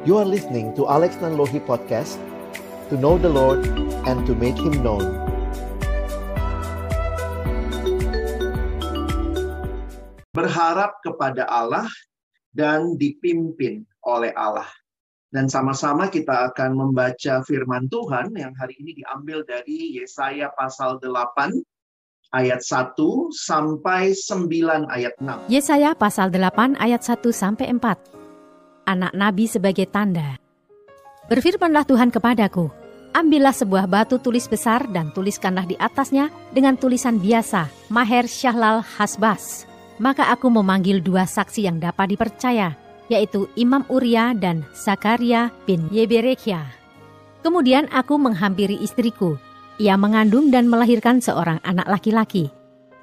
You are listening to Alex Nanlohi Podcast To know the Lord and to make Him known Berharap kepada Allah dan dipimpin oleh Allah. Dan sama-sama kita akan membaca firman Tuhan yang hari ini diambil dari Yesaya pasal 8 ayat 1 sampai 9 ayat 6. Yesaya pasal 8 ayat 1 sampai 4. Anak nabi sebagai tanda. Berfirmanlah Tuhan kepadaku, ambillah sebuah batu tulis besar dan tuliskanlah di atasnya dengan tulisan biasa, Maher Syahlal Hasbas. Maka aku memanggil dua saksi yang dapat dipercaya, yaitu Imam Uria dan Zakaria bin Yeberekia. Kemudian aku menghampiri istriku. Ia mengandung dan melahirkan seorang anak laki-laki.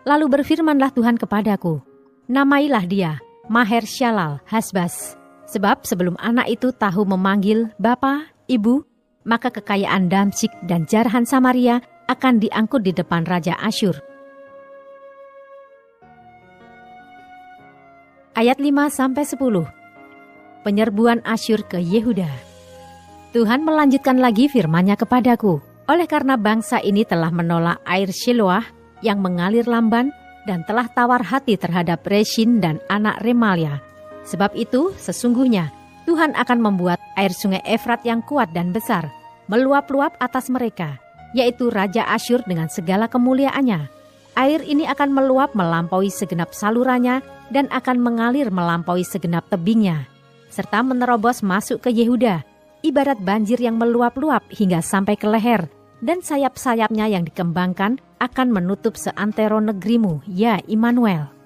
Lalu berfirmanlah Tuhan kepadaku, Namailah dia Maher Shalal Hasbas. Sebab sebelum anak itu tahu memanggil Bapa, Ibu, maka kekayaan Damsik dan jarahan Samaria akan diangkut di depan Raja Asyur. Ayat 5 sampai 10 penyerbuan Asyur ke Yehuda. Tuhan melanjutkan lagi firman-Nya kepadaku, oleh karena bangsa ini telah menolak air Shiloah yang mengalir lamban dan telah tawar hati terhadap Reshin dan anak Remalia. Sebab itu, sesungguhnya Tuhan akan membuat air sungai Efrat yang kuat dan besar meluap-luap atas mereka, yaitu Raja Asyur dengan segala kemuliaannya. Air ini akan meluap melampaui segenap salurannya dan akan mengalir melampaui segenap tebingnya serta menerobos masuk ke Yehuda, ibarat banjir yang meluap-luap hingga sampai ke leher, dan sayap-sayapnya yang dikembangkan akan menutup seantero negerimu, ya Immanuel.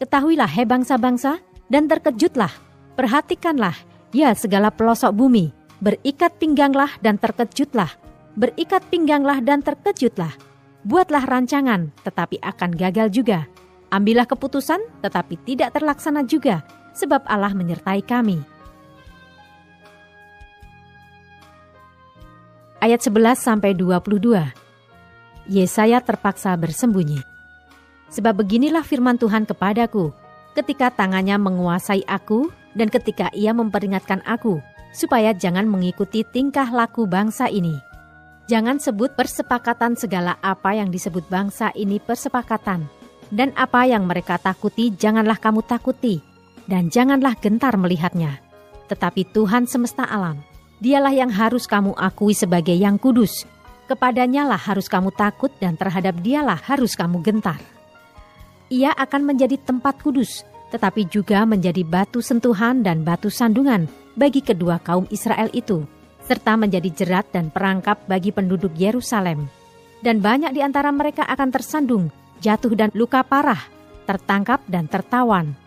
Ketahuilah, he bangsa-bangsa, dan terkejutlah, perhatikanlah, ya segala pelosok bumi, berikat pingganglah dan terkejutlah, berikat pingganglah dan terkejutlah, buatlah rancangan, tetapi akan gagal juga. Ambillah keputusan, tetapi tidak terlaksana juga, sebab Allah menyertai kami. Ayat 11 sampai 22. Yesaya terpaksa bersembunyi. Sebab beginilah firman Tuhan kepadaku, ketika tangannya menguasai aku dan ketika ia memperingatkan aku, supaya jangan mengikuti tingkah laku bangsa ini. Jangan sebut persepakatan segala apa yang disebut bangsa ini persepakatan, dan apa yang mereka takuti janganlah kamu takuti, dan janganlah gentar melihatnya. Tetapi Tuhan semesta alam, dialah yang harus kamu akui sebagai yang kudus. Kepadanya lah harus kamu takut dan terhadap dialah harus kamu gentar. Ia akan menjadi tempat kudus, tetapi juga menjadi batu sentuhan dan batu sandungan bagi kedua kaum Israel itu, serta menjadi jerat dan perangkap bagi penduduk Yerusalem. Dan banyak di antara mereka akan tersandung, jatuh dan luka parah, tertangkap dan tertawan,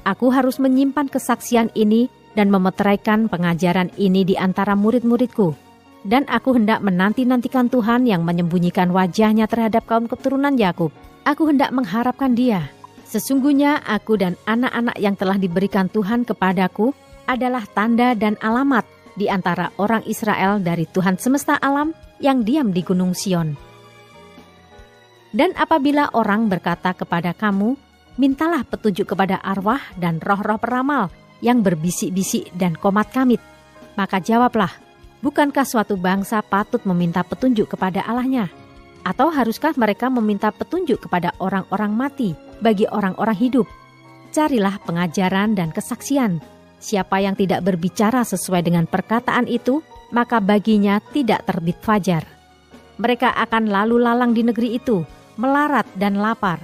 Aku harus menyimpan kesaksian ini dan memeteraikan pengajaran ini di antara murid-muridku. Dan aku hendak menanti-nantikan Tuhan yang menyembunyikan wajahnya terhadap kaum keturunan Yakub. Aku hendak mengharapkan dia. Sesungguhnya aku dan anak-anak yang telah diberikan Tuhan kepadaku adalah tanda dan alamat di antara orang Israel dari Tuhan semesta alam yang diam di Gunung Sion. Dan apabila orang berkata kepada kamu, mintalah petunjuk kepada arwah dan roh-roh peramal yang berbisik-bisik dan komat kamit. Maka jawablah, bukankah suatu bangsa patut meminta petunjuk kepada Allahnya? Atau haruskah mereka meminta petunjuk kepada orang-orang mati bagi orang-orang hidup? Carilah pengajaran dan kesaksian. Siapa yang tidak berbicara sesuai dengan perkataan itu, maka baginya tidak terbit fajar. Mereka akan lalu lalang di negeri itu, melarat dan lapar,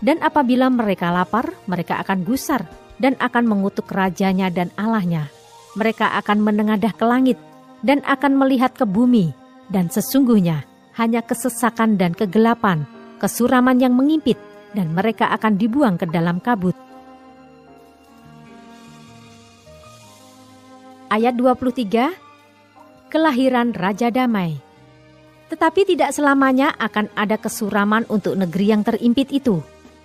dan apabila mereka lapar, mereka akan gusar dan akan mengutuk rajanya dan Allahnya. Mereka akan menengadah ke langit dan akan melihat ke bumi. Dan sesungguhnya hanya kesesakan dan kegelapan, kesuraman yang mengimpit, dan mereka akan dibuang ke dalam kabut. Ayat 23 Kelahiran Raja Damai Tetapi tidak selamanya akan ada kesuraman untuk negeri yang terimpit itu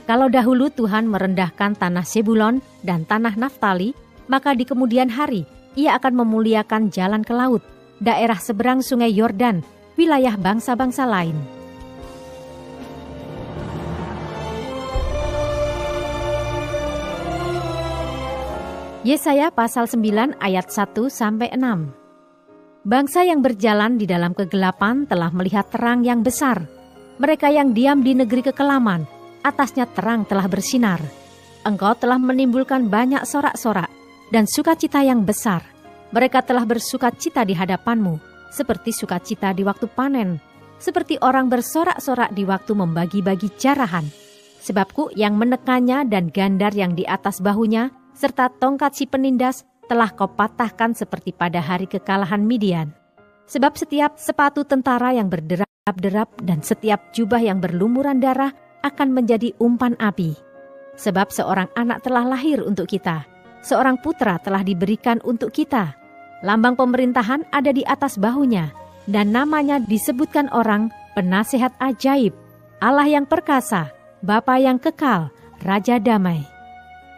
kalau dahulu Tuhan merendahkan tanah Sebulon dan tanah Naftali, maka di kemudian hari ia akan memuliakan jalan ke laut, daerah seberang sungai Yordan, wilayah bangsa-bangsa lain. Yesaya pasal 9 ayat 1 sampai 6. Bangsa yang berjalan di dalam kegelapan telah melihat terang yang besar. Mereka yang diam di negeri kekelaman, atasnya terang telah bersinar. Engkau telah menimbulkan banyak sorak-sorak dan sukacita yang besar. Mereka telah bersukacita di hadapanmu, seperti sukacita di waktu panen, seperti orang bersorak-sorak di waktu membagi-bagi jarahan. Sebabku yang menekannya dan gandar yang di atas bahunya, serta tongkat si penindas telah kau patahkan seperti pada hari kekalahan Midian. Sebab setiap sepatu tentara yang berderap-derap dan setiap jubah yang berlumuran darah akan menjadi umpan api. Sebab seorang anak telah lahir untuk kita, seorang putra telah diberikan untuk kita. Lambang pemerintahan ada di atas bahunya, dan namanya disebutkan orang penasehat ajaib, Allah yang perkasa, Bapa yang kekal, Raja damai.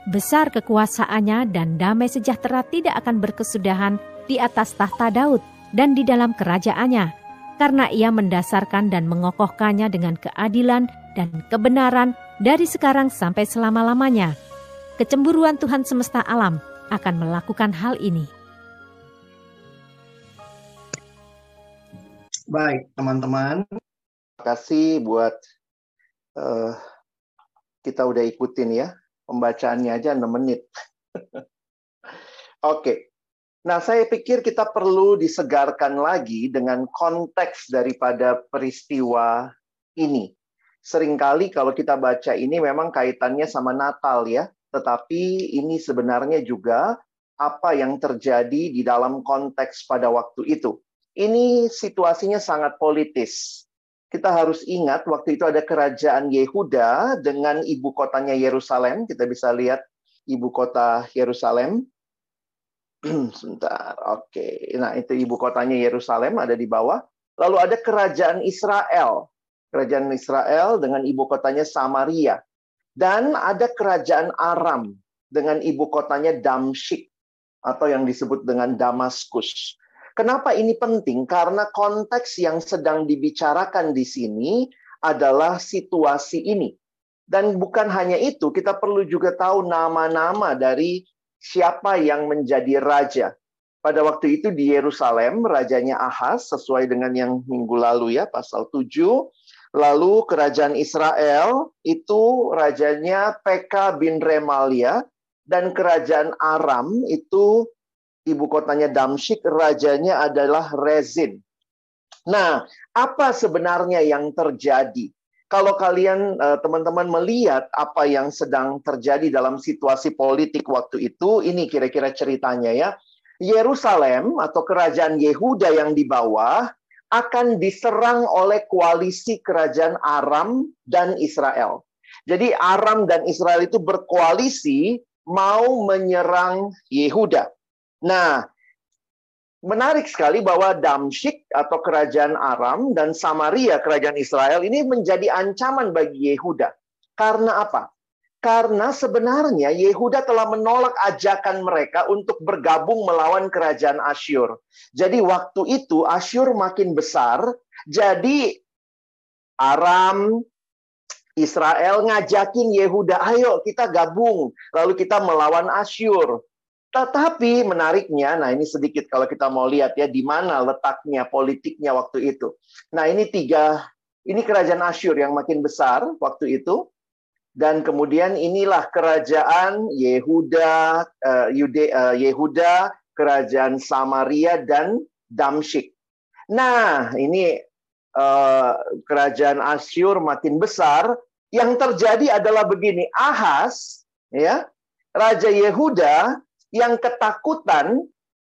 Besar kekuasaannya dan damai sejahtera tidak akan berkesudahan di atas tahta Daud dan di dalam kerajaannya, karena ia mendasarkan dan mengokohkannya dengan keadilan dan kebenaran dari sekarang sampai selama-lamanya. Kecemburuan Tuhan semesta alam akan melakukan hal ini. Baik, teman-teman. Terima kasih buat uh, kita udah ikutin ya. Pembacaannya aja 6 menit. Oke. okay. Nah, saya pikir kita perlu disegarkan lagi dengan konteks daripada peristiwa ini sering kali kalau kita baca ini memang kaitannya sama Natal ya, tetapi ini sebenarnya juga apa yang terjadi di dalam konteks pada waktu itu. Ini situasinya sangat politis. Kita harus ingat waktu itu ada kerajaan Yehuda dengan ibu kotanya Yerusalem. Kita bisa lihat ibu kota Yerusalem. Sebentar, oke. Nah itu ibu kotanya Yerusalem ada di bawah. Lalu ada kerajaan Israel kerajaan Israel dengan ibu kotanya Samaria. Dan ada kerajaan Aram dengan ibu kotanya Damsyik atau yang disebut dengan Damaskus. Kenapa ini penting? Karena konteks yang sedang dibicarakan di sini adalah situasi ini. Dan bukan hanya itu, kita perlu juga tahu nama-nama dari siapa yang menjadi raja. Pada waktu itu di Yerusalem, rajanya Ahaz, sesuai dengan yang minggu lalu ya, pasal 7. Lalu kerajaan Israel itu rajanya Peka bin Remalia dan kerajaan Aram itu ibu kotanya Damsyik, rajanya adalah Rezin. Nah, apa sebenarnya yang terjadi? Kalau kalian eh, teman-teman melihat apa yang sedang terjadi dalam situasi politik waktu itu, ini kira-kira ceritanya ya. Yerusalem atau kerajaan Yehuda yang di bawah akan diserang oleh koalisi kerajaan Aram dan Israel. Jadi Aram dan Israel itu berkoalisi mau menyerang Yehuda. Nah, menarik sekali bahwa Damsyik atau kerajaan Aram dan Samaria kerajaan Israel ini menjadi ancaman bagi Yehuda. Karena apa? Karena sebenarnya Yehuda telah menolak ajakan mereka untuk bergabung melawan kerajaan Asyur. Jadi waktu itu Asyur makin besar, jadi Aram, Israel ngajakin Yehuda, ayo kita gabung, lalu kita melawan Asyur. Tetapi menariknya, nah ini sedikit kalau kita mau lihat ya di mana letaknya politiknya waktu itu. Nah ini tiga, ini kerajaan Asyur yang makin besar waktu itu. Dan kemudian inilah kerajaan Yehuda, uh, Yude, uh, Yehuda, kerajaan Samaria dan Damsyik. Nah, ini uh, kerajaan Asyur makin besar. Yang terjadi adalah begini, Ahas, ya, raja Yehuda yang ketakutan,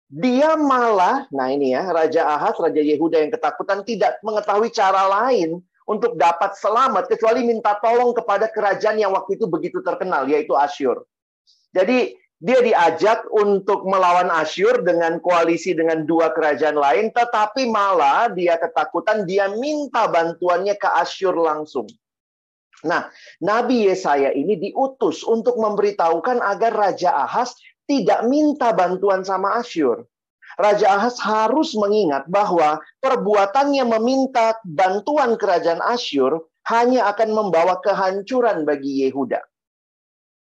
dia malah, nah ini ya, raja Ahas, raja Yehuda yang ketakutan tidak mengetahui cara lain untuk dapat selamat kecuali minta tolong kepada kerajaan yang waktu itu begitu terkenal yaitu Asyur. Jadi dia diajak untuk melawan Asyur dengan koalisi dengan dua kerajaan lain tetapi malah dia ketakutan dia minta bantuannya ke Asyur langsung. Nah, Nabi Yesaya ini diutus untuk memberitahukan agar Raja Ahas tidak minta bantuan sama Asyur. Raja Ahaz harus mengingat bahwa perbuatannya meminta bantuan kerajaan Asyur hanya akan membawa kehancuran bagi Yehuda.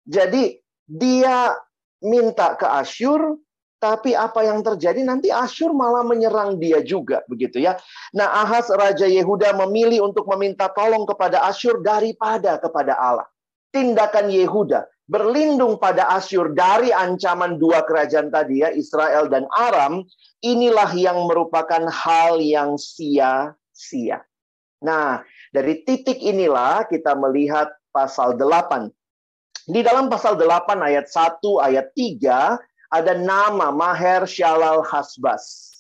Jadi dia minta ke Asyur, tapi apa yang terjadi nanti Asyur malah menyerang dia juga begitu ya. Nah, Ahaz raja Yehuda memilih untuk meminta tolong kepada Asyur daripada kepada Allah. Tindakan Yehuda berlindung pada Asyur dari ancaman dua kerajaan tadi ya, Israel dan Aram, inilah yang merupakan hal yang sia-sia. Nah, dari titik inilah kita melihat pasal 8. Di dalam pasal 8 ayat 1 ayat 3 ada nama Maher Shalal Hasbas.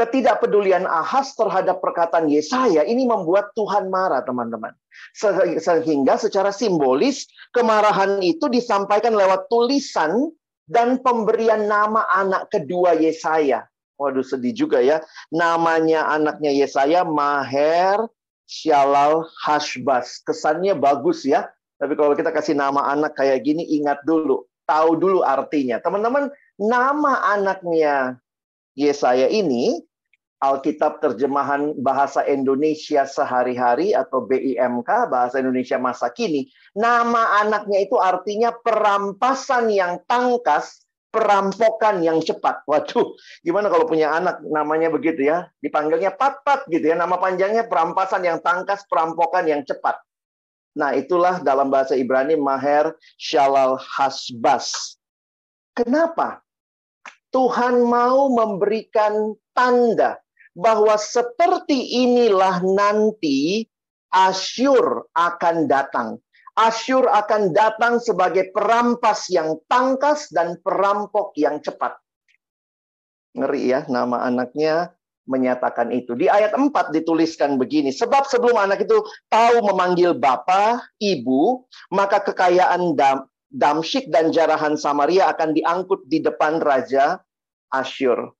Ketidakpedulian Ahas terhadap perkataan Yesaya ini membuat Tuhan marah, teman-teman. Sehingga secara simbolis kemarahan itu disampaikan lewat tulisan dan pemberian nama anak kedua Yesaya. Waduh sedih juga ya. Namanya anaknya Yesaya Maher Shalal Hasbas. Kesannya bagus ya. Tapi kalau kita kasih nama anak kayak gini, ingat dulu. Tahu dulu artinya. Teman-teman, nama anaknya Yesaya ini Alkitab terjemahan bahasa Indonesia sehari-hari atau BIMK bahasa Indonesia masa kini nama anaknya itu artinya perampasan yang tangkas perampokan yang cepat. Waduh, gimana kalau punya anak namanya begitu ya? Dipanggilnya pat-pat gitu ya. Nama panjangnya perampasan yang tangkas, perampokan yang cepat. Nah, itulah dalam bahasa Ibrani Maher Shalal Hasbas. Kenapa? Tuhan mau memberikan tanda bahwa seperti inilah nanti Asyur akan datang. Asyur akan datang sebagai perampas yang tangkas dan perampok yang cepat. Ngeri ya, nama anaknya menyatakan itu. Di ayat 4 dituliskan begini, sebab sebelum anak itu tahu memanggil bapa, ibu, maka kekayaan Damsyik dan jarahan Samaria akan diangkut di depan Raja Asyur.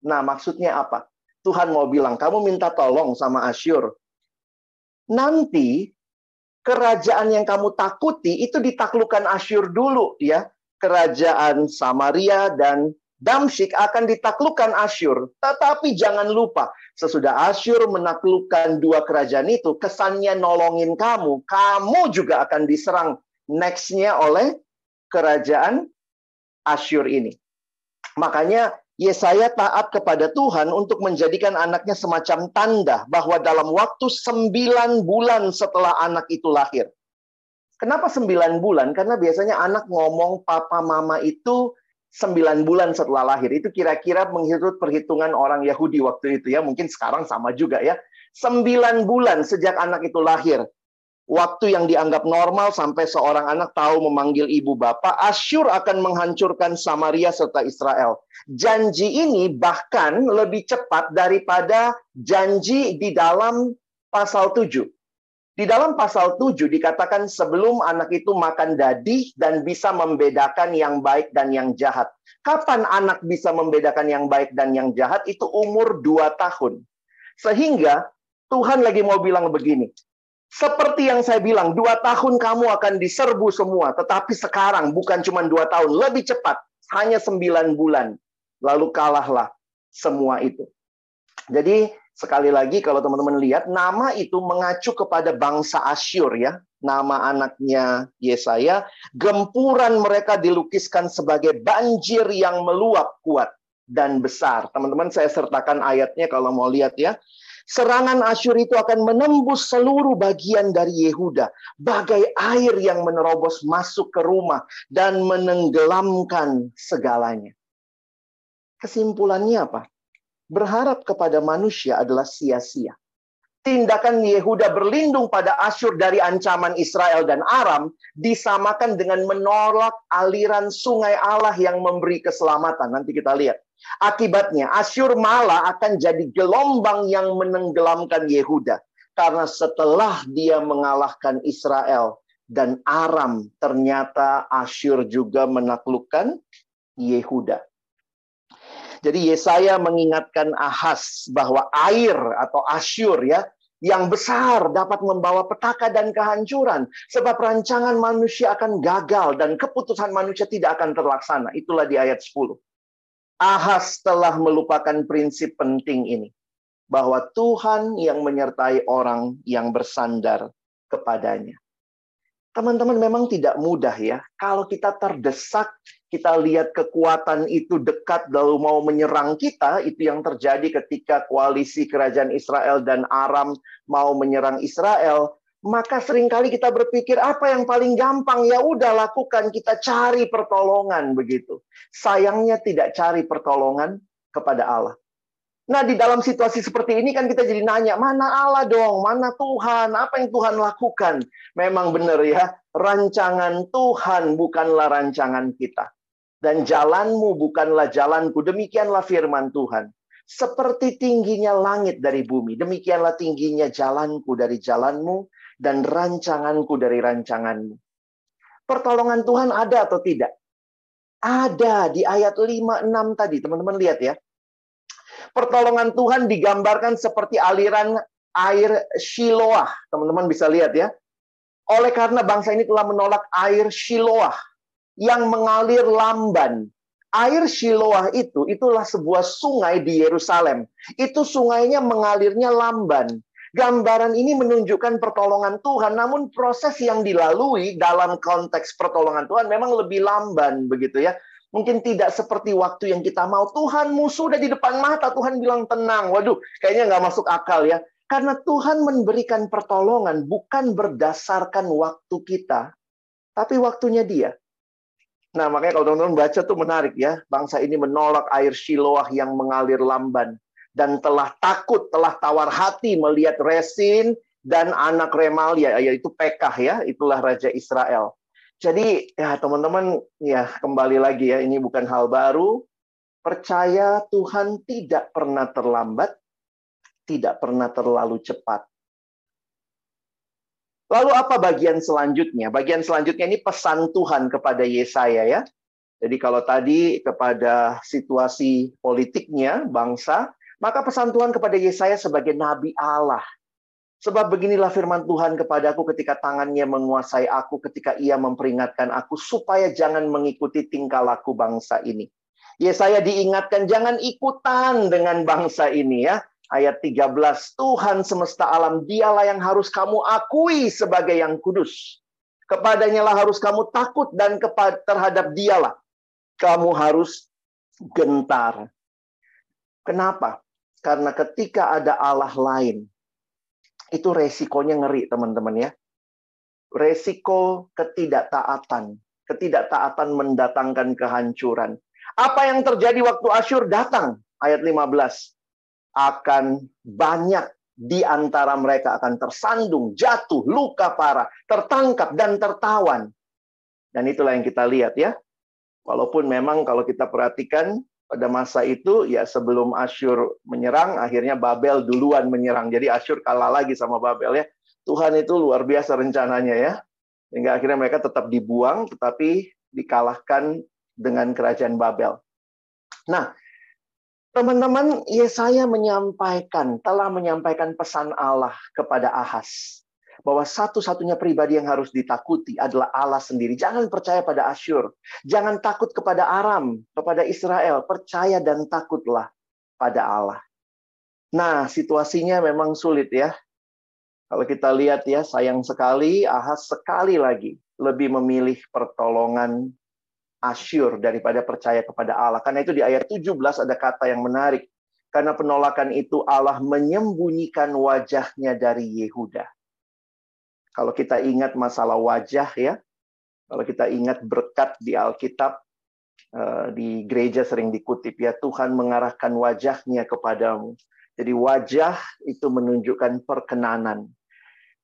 Nah, maksudnya apa? Tuhan mau bilang, kamu minta tolong sama Asyur. Nanti kerajaan yang kamu takuti itu ditaklukkan Asyur dulu ya. Kerajaan Samaria dan Damsyik akan ditaklukkan Asyur. Tetapi jangan lupa, sesudah Asyur menaklukkan dua kerajaan itu, kesannya nolongin kamu, kamu juga akan diserang nextnya oleh kerajaan Asyur ini. Makanya Yesaya taat kepada Tuhan untuk menjadikan anaknya semacam tanda bahwa dalam waktu sembilan bulan setelah anak itu lahir. Kenapa sembilan bulan? Karena biasanya anak ngomong papa mama itu sembilan bulan setelah lahir. Itu kira-kira menghitut perhitungan orang Yahudi waktu itu ya. Mungkin sekarang sama juga ya. Sembilan bulan sejak anak itu lahir waktu yang dianggap normal sampai seorang anak tahu memanggil ibu bapak, Asyur akan menghancurkan Samaria serta Israel. Janji ini bahkan lebih cepat daripada janji di dalam pasal 7. Di dalam pasal 7 dikatakan sebelum anak itu makan dadih dan bisa membedakan yang baik dan yang jahat. Kapan anak bisa membedakan yang baik dan yang jahat? Itu umur 2 tahun. Sehingga Tuhan lagi mau bilang begini, seperti yang saya bilang, dua tahun kamu akan diserbu semua. Tetapi sekarang bukan cuma dua tahun, lebih cepat. Hanya sembilan bulan. Lalu kalahlah semua itu. Jadi sekali lagi kalau teman-teman lihat, nama itu mengacu kepada bangsa Asyur ya. Nama anaknya Yesaya. Gempuran mereka dilukiskan sebagai banjir yang meluap kuat dan besar. Teman-teman saya sertakan ayatnya kalau mau lihat ya. Serangan Asyur itu akan menembus seluruh bagian dari Yehuda, bagai air yang menerobos masuk ke rumah dan menenggelamkan segalanya. Kesimpulannya apa? Berharap kepada manusia adalah sia-sia. Tindakan Yehuda berlindung pada Asyur dari ancaman Israel dan Aram disamakan dengan menolak aliran sungai Allah yang memberi keselamatan. Nanti kita lihat. Akibatnya Asyur malah akan jadi gelombang yang menenggelamkan Yehuda. Karena setelah dia mengalahkan Israel dan Aram, ternyata Asyur juga menaklukkan Yehuda. Jadi Yesaya mengingatkan Ahas bahwa air atau Asyur ya yang besar dapat membawa petaka dan kehancuran sebab rancangan manusia akan gagal dan keputusan manusia tidak akan terlaksana. Itulah di ayat 10. Ahas telah melupakan prinsip penting ini. Bahwa Tuhan yang menyertai orang yang bersandar kepadanya. Teman-teman memang tidak mudah ya. Kalau kita terdesak, kita lihat kekuatan itu dekat lalu mau menyerang kita, itu yang terjadi ketika koalisi kerajaan Israel dan Aram mau menyerang Israel. Maka sering kali kita berpikir apa yang paling gampang ya udah lakukan kita cari pertolongan begitu. Sayangnya tidak cari pertolongan kepada Allah. Nah, di dalam situasi seperti ini kan kita jadi nanya, mana Allah dong? Mana Tuhan? Apa yang Tuhan lakukan? Memang benar ya, rancangan Tuhan bukanlah rancangan kita. Dan jalanmu bukanlah jalanku. Demikianlah firman Tuhan. Seperti tingginya langit dari bumi, demikianlah tingginya jalanku dari jalanmu dan rancanganku dari rancanganmu. Pertolongan Tuhan ada atau tidak? Ada di ayat 5 6 tadi, teman-teman lihat ya. Pertolongan Tuhan digambarkan seperti aliran air Shiloah. Teman-teman bisa lihat ya. Oleh karena bangsa ini telah menolak air Shiloah yang mengalir lamban. Air Shiloah itu itulah sebuah sungai di Yerusalem. Itu sungainya mengalirnya lamban. Gambaran ini menunjukkan pertolongan Tuhan, namun proses yang dilalui dalam konteks pertolongan Tuhan memang lebih lamban begitu ya. Mungkin tidak seperti waktu yang kita mau. Tuhan musuh udah di depan mata. Tuhan bilang tenang. Waduh, kayaknya nggak masuk akal ya. Karena Tuhan memberikan pertolongan bukan berdasarkan waktu kita, tapi waktunya dia. Nah, makanya kalau teman-teman baca tuh menarik ya. Bangsa ini menolak air Shiloah yang mengalir lamban. Dan telah takut, telah tawar hati melihat Resin dan anak Remalia, yaitu Pekah ya. Itulah Raja Israel. Jadi ya teman-teman ya kembali lagi ya ini bukan hal baru. Percaya Tuhan tidak pernah terlambat, tidak pernah terlalu cepat. Lalu apa bagian selanjutnya? Bagian selanjutnya ini pesan Tuhan kepada Yesaya ya. Jadi kalau tadi kepada situasi politiknya bangsa, maka pesan Tuhan kepada Yesaya sebagai nabi Allah Sebab beginilah firman Tuhan kepadaku ketika tangannya menguasai aku, ketika ia memperingatkan aku, supaya jangan mengikuti tingkah laku bangsa ini. Ya saya diingatkan, jangan ikutan dengan bangsa ini ya. Ayat 13, Tuhan semesta alam, dialah yang harus kamu akui sebagai yang kudus. Kepadanya lah harus kamu takut dan terhadap dialah kamu harus gentar. Kenapa? Karena ketika ada Allah lain, itu resikonya ngeri teman-teman ya. Resiko ketidaktaatan. Ketidaktaatan mendatangkan kehancuran. Apa yang terjadi waktu Asyur datang? Ayat 15. Akan banyak di antara mereka akan tersandung, jatuh, luka parah, tertangkap, dan tertawan. Dan itulah yang kita lihat ya. Walaupun memang kalau kita perhatikan pada masa itu ya sebelum Asyur menyerang akhirnya Babel duluan menyerang. Jadi Asyur kalah lagi sama Babel ya. Tuhan itu luar biasa rencananya ya. Sehingga akhirnya mereka tetap dibuang tetapi dikalahkan dengan kerajaan Babel. Nah teman-teman Yesaya menyampaikan telah menyampaikan pesan Allah kepada Ahas bahwa satu-satunya pribadi yang harus ditakuti adalah Allah sendiri. Jangan percaya pada Asyur. Jangan takut kepada Aram, kepada Israel. Percaya dan takutlah pada Allah. Nah, situasinya memang sulit ya. Kalau kita lihat ya, sayang sekali Ahas sekali lagi lebih memilih pertolongan Asyur daripada percaya kepada Allah. Karena itu di ayat 17 ada kata yang menarik. Karena penolakan itu Allah menyembunyikan wajahnya dari Yehuda. Kalau kita ingat masalah wajah ya, kalau kita ingat berkat di Alkitab, eh, di gereja sering dikutip ya, Tuhan mengarahkan wajahnya kepadamu. Jadi wajah itu menunjukkan perkenanan.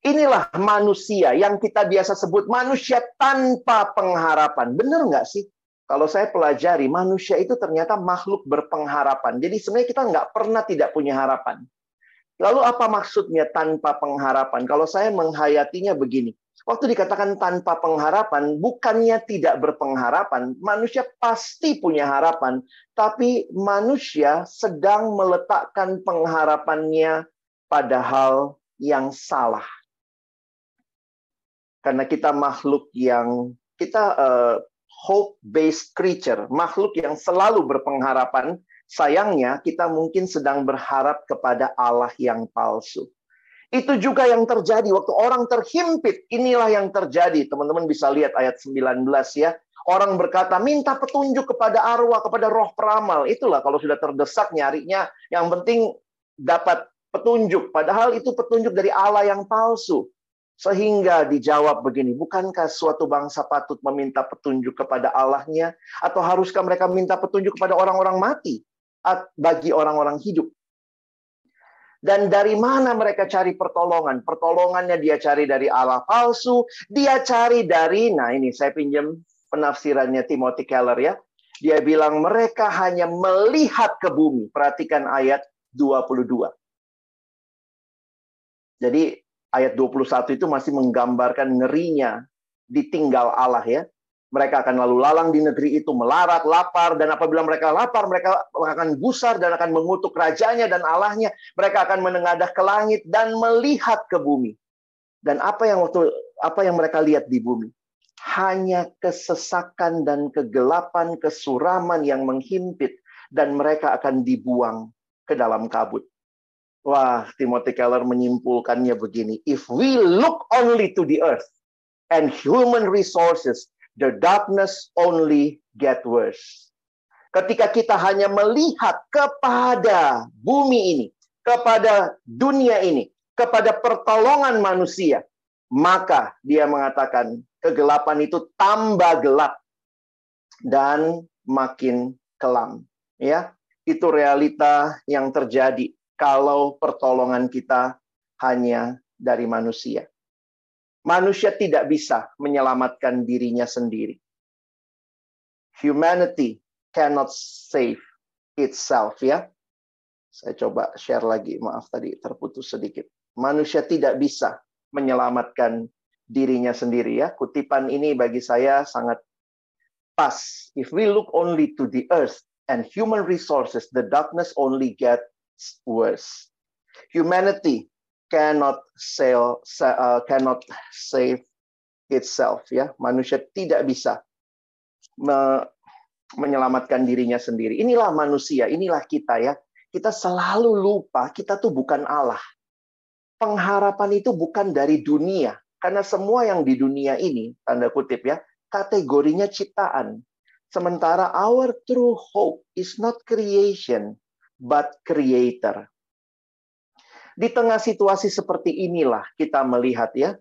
Inilah manusia yang kita biasa sebut manusia tanpa pengharapan. Benar nggak sih? Kalau saya pelajari, manusia itu ternyata makhluk berpengharapan. Jadi sebenarnya kita nggak pernah tidak punya harapan. Lalu apa maksudnya tanpa pengharapan? Kalau saya menghayatinya begini. Waktu dikatakan tanpa pengharapan, bukannya tidak berpengharapan. Manusia pasti punya harapan. Tapi manusia sedang meletakkan pengharapannya pada hal yang salah. Karena kita makhluk yang, kita uh, hope-based creature. Makhluk yang selalu berpengharapan Sayangnya kita mungkin sedang berharap kepada Allah yang palsu. Itu juga yang terjadi waktu orang terhimpit. Inilah yang terjadi. Teman-teman bisa lihat ayat 19 ya. Orang berkata, minta petunjuk kepada arwah, kepada roh peramal. Itulah kalau sudah terdesak nyarinya. Yang penting dapat petunjuk. Padahal itu petunjuk dari Allah yang palsu. Sehingga dijawab begini, bukankah suatu bangsa patut meminta petunjuk kepada Allahnya? Atau haruskah mereka minta petunjuk kepada orang-orang mati? Bagi orang-orang hidup. Dan dari mana mereka cari pertolongan? Pertolongannya dia cari dari Allah palsu, dia cari dari, nah ini saya pinjam penafsirannya Timothy Keller ya. Dia bilang mereka hanya melihat ke bumi. Perhatikan ayat 22. Jadi ayat 21 itu masih menggambarkan ngerinya ditinggal Allah ya. Mereka akan lalu lalang di negeri itu, melarat, lapar, dan apabila mereka lapar, mereka akan gusar dan akan mengutuk rajanya dan Allahnya. Mereka akan menengadah ke langit dan melihat ke bumi. Dan apa yang waktu apa yang mereka lihat di bumi? Hanya kesesakan dan kegelapan, kesuraman yang menghimpit, dan mereka akan dibuang ke dalam kabut. Wah, Timothy Keller menyimpulkannya begini. If we look only to the earth and human resources, the darkness only get worse. Ketika kita hanya melihat kepada bumi ini, kepada dunia ini, kepada pertolongan manusia, maka dia mengatakan kegelapan itu tambah gelap dan makin kelam. Ya, itu realita yang terjadi kalau pertolongan kita hanya dari manusia. Manusia tidak bisa menyelamatkan dirinya sendiri. Humanity cannot save itself ya. Saya coba share lagi, maaf tadi terputus sedikit. Manusia tidak bisa menyelamatkan dirinya sendiri ya. Kutipan ini bagi saya sangat pas. If we look only to the earth and human resources, the darkness only gets worse. Humanity cannot sell, uh, cannot save itself ya. Manusia tidak bisa me, menyelamatkan dirinya sendiri. Inilah manusia inilah kita ya. Kita selalu lupa kita tuh bukan Allah. Pengharapan itu bukan dari dunia. Karena semua yang di dunia ini tanda kutip ya kategorinya ciptaan. Sementara our true hope is not creation but creator di tengah situasi seperti inilah kita melihat ya,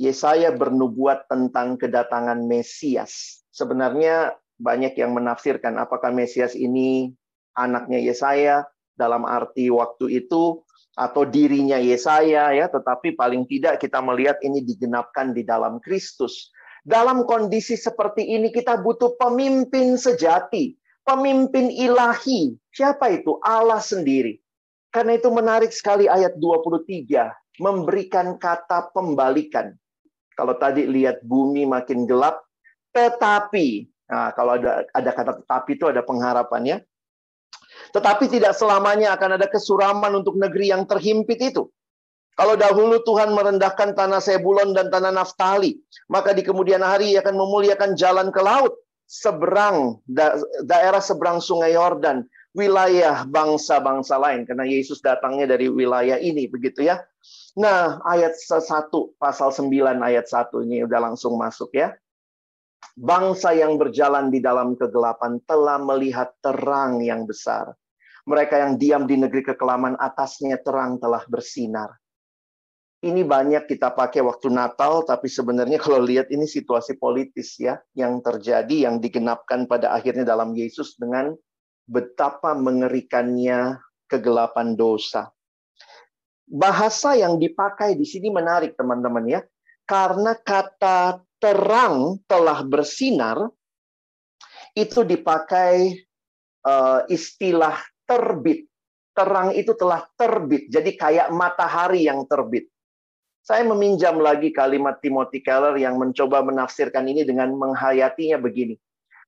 Yesaya bernubuat tentang kedatangan Mesias. Sebenarnya banyak yang menafsirkan apakah Mesias ini anaknya Yesaya dalam arti waktu itu atau dirinya Yesaya ya, tetapi paling tidak kita melihat ini digenapkan di dalam Kristus. Dalam kondisi seperti ini kita butuh pemimpin sejati, pemimpin ilahi. Siapa itu? Allah sendiri. Karena itu menarik sekali ayat 23, memberikan kata pembalikan. Kalau tadi lihat bumi makin gelap, tetapi, nah kalau ada ada kata tetapi itu ada pengharapannya. Tetapi tidak selamanya akan ada kesuraman untuk negeri yang terhimpit itu. Kalau dahulu Tuhan merendahkan tanah Sebulon dan tanah Naftali, maka di kemudian hari ia akan memuliakan jalan ke laut, seberang da daerah seberang sungai Yordan wilayah bangsa-bangsa lain karena Yesus datangnya dari wilayah ini begitu ya. Nah, ayat 1 pasal 9 ayat 1 ini udah langsung masuk ya. Bangsa yang berjalan di dalam kegelapan telah melihat terang yang besar. Mereka yang diam di negeri kekelaman atasnya terang telah bersinar. Ini banyak kita pakai waktu Natal, tapi sebenarnya kalau lihat ini situasi politis ya yang terjadi, yang digenapkan pada akhirnya dalam Yesus dengan betapa mengerikannya kegelapan dosa. Bahasa yang dipakai di sini menarik teman-teman ya. Karena kata terang telah bersinar itu dipakai uh, istilah terbit. Terang itu telah terbit. Jadi kayak matahari yang terbit. Saya meminjam lagi kalimat Timothy Keller yang mencoba menafsirkan ini dengan menghayatinya begini.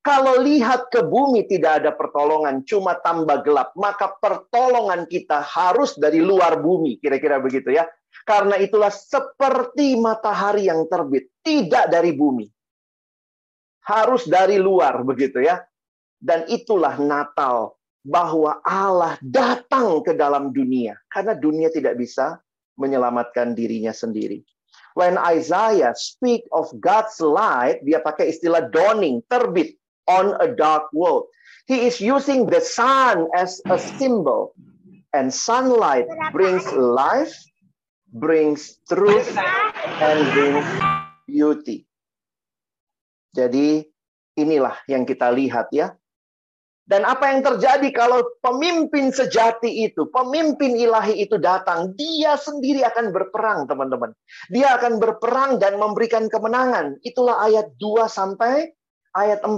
Kalau lihat ke bumi tidak ada pertolongan, cuma tambah gelap, maka pertolongan kita harus dari luar bumi, kira-kira begitu ya. Karena itulah seperti matahari yang terbit, tidak dari bumi. Harus dari luar begitu ya. Dan itulah Natal bahwa Allah datang ke dalam dunia karena dunia tidak bisa menyelamatkan dirinya sendiri. When Isaiah speak of God's light, dia pakai istilah dawning, terbit on a dark world. He is using the sun as a symbol. And sunlight brings life, brings truth, and brings beauty. Jadi inilah yang kita lihat ya. Dan apa yang terjadi kalau pemimpin sejati itu, pemimpin ilahi itu datang, dia sendiri akan berperang, teman-teman. Dia akan berperang dan memberikan kemenangan. Itulah ayat 2 sampai ayat 4.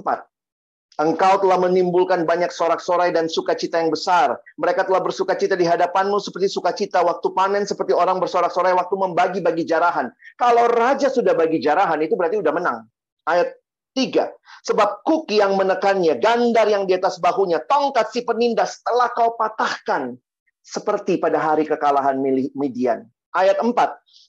Engkau telah menimbulkan banyak sorak-sorai dan sukacita yang besar. Mereka telah bersukacita di hadapanmu seperti sukacita waktu panen, seperti orang bersorak-sorai waktu membagi-bagi jarahan. Kalau raja sudah bagi jarahan, itu berarti udah menang. Ayat 3. Sebab kuk yang menekannya, gandar yang di atas bahunya, tongkat si penindas telah kau patahkan. Seperti pada hari kekalahan Midian. Ayat 4.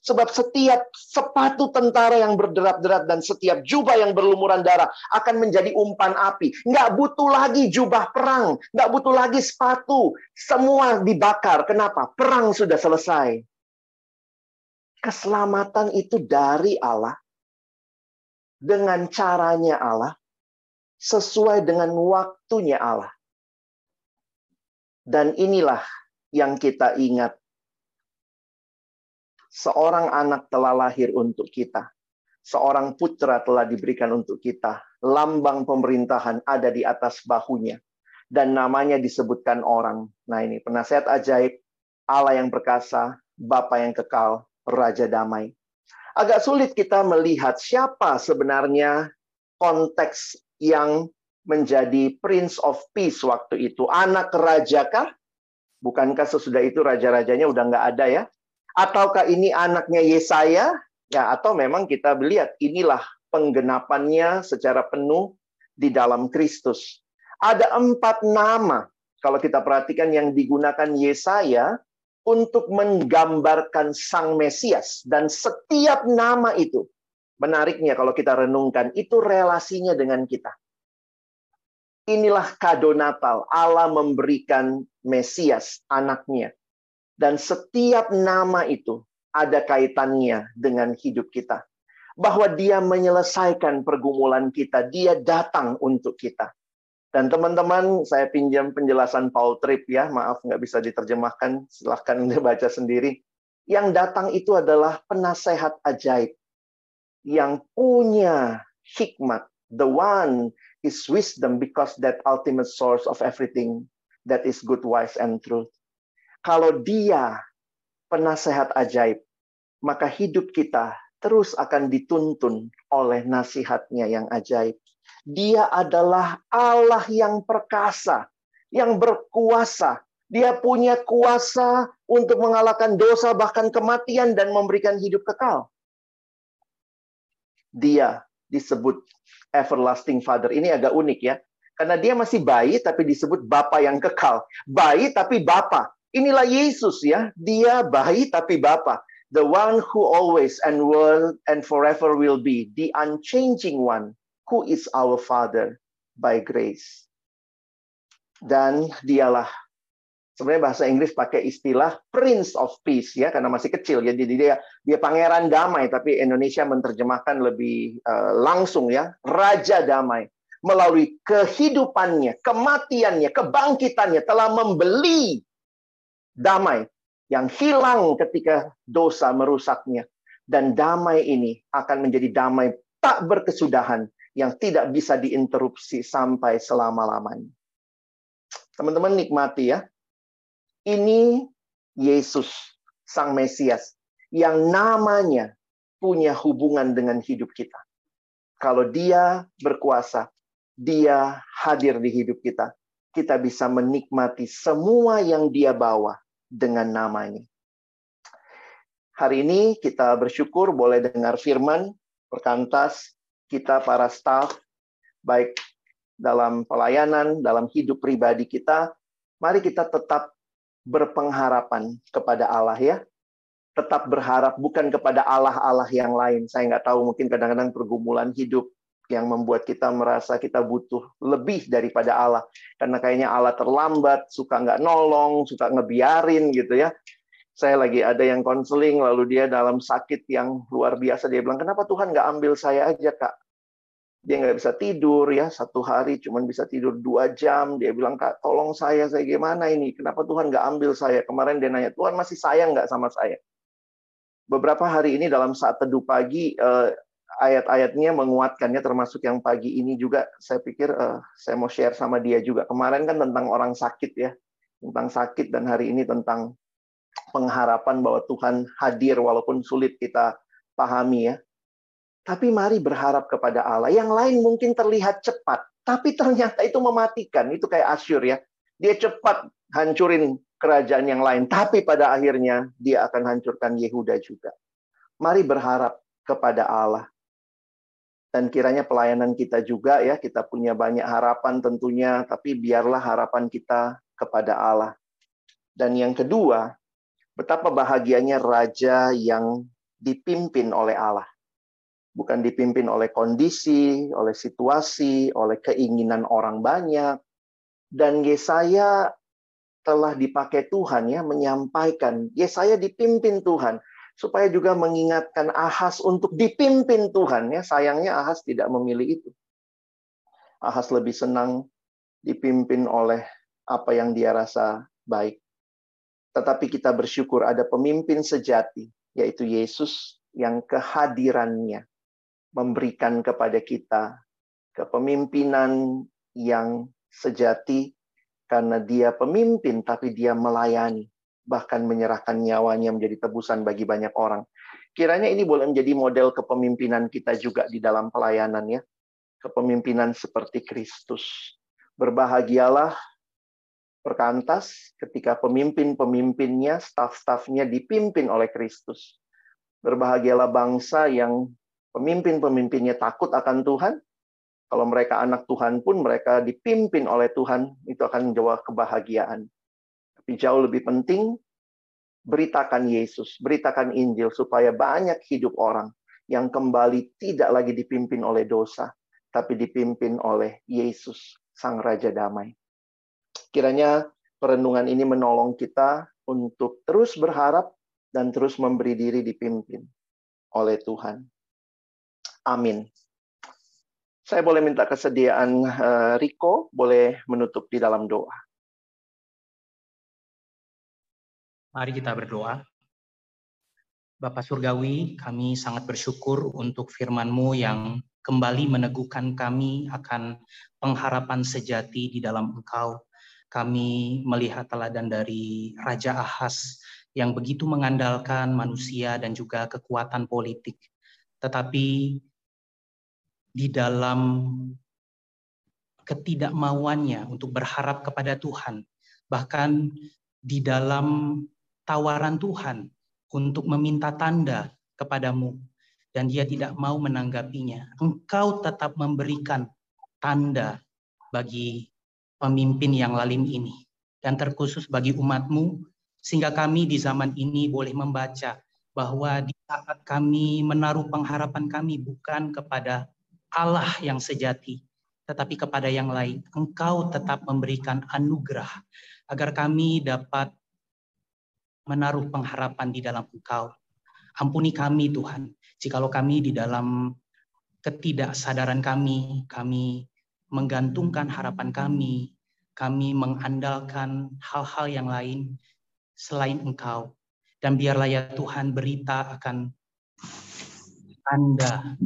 Sebab setiap sepatu tentara yang berderat-derat dan setiap jubah yang berlumuran darah akan menjadi umpan api. Nggak butuh lagi jubah perang. Nggak butuh lagi sepatu. Semua dibakar. Kenapa? Perang sudah selesai. Keselamatan itu dari Allah. Dengan caranya Allah. Sesuai dengan waktunya Allah. Dan inilah yang kita ingat Seorang anak telah lahir untuk kita. Seorang putra telah diberikan untuk kita. Lambang pemerintahan ada di atas bahunya. Dan namanya disebutkan orang. Nah ini penasihat ajaib, Allah yang perkasa, Bapa yang kekal, Raja damai. Agak sulit kita melihat siapa sebenarnya konteks yang menjadi Prince of Peace waktu itu. Anak raja kah? Bukankah sesudah itu raja-rajanya udah nggak ada ya? Ataukah ini anaknya Yesaya? Ya, atau memang kita melihat inilah penggenapannya secara penuh di dalam Kristus. Ada empat nama, kalau kita perhatikan yang digunakan Yesaya untuk menggambarkan Sang Mesias. Dan setiap nama itu, menariknya kalau kita renungkan, itu relasinya dengan kita. Inilah kado Natal, Allah memberikan Mesias, anaknya. Dan setiap nama itu ada kaitannya dengan hidup kita. Bahwa dia menyelesaikan pergumulan kita, dia datang untuk kita. Dan teman-teman, saya pinjam penjelasan Paul Tripp ya, maaf nggak bisa diterjemahkan, silahkan Anda baca sendiri. Yang datang itu adalah penasehat ajaib, yang punya hikmat. The one is wisdom because that ultimate source of everything that is good, wise, and truth. Kalau dia penasehat ajaib, maka hidup kita terus akan dituntun oleh nasihatnya yang ajaib. Dia adalah Allah yang perkasa, yang berkuasa. Dia punya kuasa untuk mengalahkan dosa, bahkan kematian, dan memberikan hidup kekal. Dia disebut everlasting father. Ini agak unik ya. Karena dia masih bayi, tapi disebut Bapa yang kekal. Bayi, tapi Bapa. Inilah Yesus ya, dia bayi tapi Bapa. The one who always and will and forever will be, the unchanging one, who is our Father by grace. Dan dialah sebenarnya bahasa Inggris pakai istilah Prince of Peace ya karena masih kecil. Ya jadi dia dia pangeran damai tapi Indonesia menerjemahkan lebih uh, langsung ya. Raja damai. Melalui kehidupannya kematiannya kebangkitannya telah membeli damai yang hilang ketika dosa merusaknya. Dan damai ini akan menjadi damai tak berkesudahan yang tidak bisa diinterupsi sampai selama-lamanya. Teman-teman nikmati ya. Ini Yesus, Sang Mesias, yang namanya punya hubungan dengan hidup kita. Kalau dia berkuasa, dia hadir di hidup kita. Kita bisa menikmati semua yang dia bawa dengan namanya. Hari ini kita bersyukur boleh dengar firman perkantas kita para staff baik dalam pelayanan, dalam hidup pribadi kita, mari kita tetap berpengharapan kepada Allah ya. Tetap berharap bukan kepada Allah-Allah yang lain. Saya nggak tahu mungkin kadang-kadang pergumulan hidup yang membuat kita merasa kita butuh lebih daripada Allah. Karena kayaknya Allah terlambat, suka nggak nolong, suka ngebiarin gitu ya. Saya lagi ada yang konseling, lalu dia dalam sakit yang luar biasa. Dia bilang, kenapa Tuhan nggak ambil saya aja, Kak? Dia nggak bisa tidur ya, satu hari cuma bisa tidur dua jam. Dia bilang, Kak, tolong saya, saya gimana ini? Kenapa Tuhan nggak ambil saya? Kemarin dia nanya, Tuhan masih sayang nggak sama saya? Beberapa hari ini dalam saat teduh pagi, eh, ayat-ayatnya menguatkannya termasuk yang pagi ini juga saya pikir uh, saya mau share sama dia juga kemarin kan tentang orang sakit ya tentang sakit dan hari ini tentang pengharapan bahwa Tuhan hadir walaupun sulit kita pahami ya. Tapi mari berharap kepada Allah. Yang lain mungkin terlihat cepat, tapi ternyata itu mematikan. Itu kayak Asyur ya. Dia cepat hancurin kerajaan yang lain, tapi pada akhirnya dia akan hancurkan Yehuda juga. Mari berharap kepada Allah. Dan kiranya pelayanan kita juga ya, kita punya banyak harapan tentunya, tapi biarlah harapan kita kepada Allah. Dan yang kedua, Betapa bahagianya raja yang dipimpin oleh Allah. Bukan dipimpin oleh kondisi, oleh situasi, oleh keinginan orang banyak. Dan Yesaya telah dipakai Tuhan ya menyampaikan, Yesaya dipimpin Tuhan supaya juga mengingatkan Ahas untuk dipimpin Tuhan ya. Sayangnya Ahas tidak memilih itu. Ahas lebih senang dipimpin oleh apa yang dia rasa baik. Tetapi kita bersyukur ada pemimpin sejati, yaitu Yesus yang kehadirannya memberikan kepada kita kepemimpinan yang sejati karena dia pemimpin tapi dia melayani bahkan menyerahkan nyawanya menjadi tebusan bagi banyak orang. Kiranya ini boleh menjadi model kepemimpinan kita juga di dalam pelayanan ya. Kepemimpinan seperti Kristus. Berbahagialah perkantas ketika pemimpin-pemimpinnya, staf-stafnya dipimpin oleh Kristus. Berbahagialah bangsa yang pemimpin-pemimpinnya takut akan Tuhan. Kalau mereka anak Tuhan pun mereka dipimpin oleh Tuhan, itu akan menjawab kebahagiaan. Tapi jauh lebih penting, beritakan Yesus, beritakan Injil supaya banyak hidup orang yang kembali tidak lagi dipimpin oleh dosa, tapi dipimpin oleh Yesus, Sang Raja Damai. Kiranya perenungan ini menolong kita untuk terus berharap dan terus memberi diri dipimpin oleh Tuhan. Amin. Saya boleh minta kesediaan uh, Riko, boleh menutup di dalam doa. Mari kita berdoa. Bapak Surgawi, kami sangat bersyukur untuk firman-Mu yang kembali meneguhkan kami akan pengharapan sejati di dalam Engkau kami melihat teladan dari Raja Ahas yang begitu mengandalkan manusia dan juga kekuatan politik. Tetapi di dalam ketidakmauannya untuk berharap kepada Tuhan, bahkan di dalam tawaran Tuhan untuk meminta tanda kepadamu, dan dia tidak mau menanggapinya. Engkau tetap memberikan tanda bagi pemimpin yang lalim ini. Dan terkhusus bagi umatmu, sehingga kami di zaman ini boleh membaca bahwa di saat kami menaruh pengharapan kami bukan kepada Allah yang sejati, tetapi kepada yang lain. Engkau tetap memberikan anugerah agar kami dapat menaruh pengharapan di dalam Engkau. Ampuni kami Tuhan, jikalau kami di dalam ketidaksadaran kami, kami menggantungkan harapan kami, kami mengandalkan hal-hal yang lain selain Engkau. Dan biarlah ya Tuhan berita akan Anda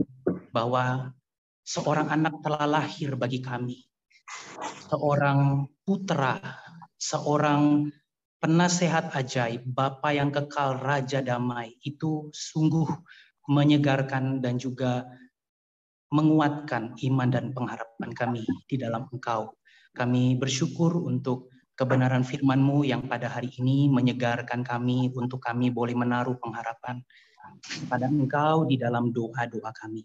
bahwa seorang anak telah lahir bagi kami. Seorang putra, seorang penasehat ajaib, Bapa yang kekal, Raja damai, itu sungguh menyegarkan dan juga menguatkan iman dan pengharapan kami di dalam Engkau. Kami bersyukur untuk kebenaran firman-Mu yang pada hari ini menyegarkan kami untuk kami boleh menaruh pengharapan pada Engkau di dalam doa-doa kami.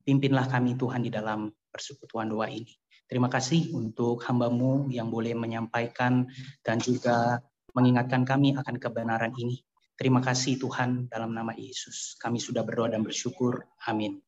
Pimpinlah kami Tuhan di dalam persekutuan doa ini. Terima kasih untuk hambamu yang boleh menyampaikan dan juga mengingatkan kami akan kebenaran ini. Terima kasih Tuhan dalam nama Yesus. Kami sudah berdoa dan bersyukur. Amin.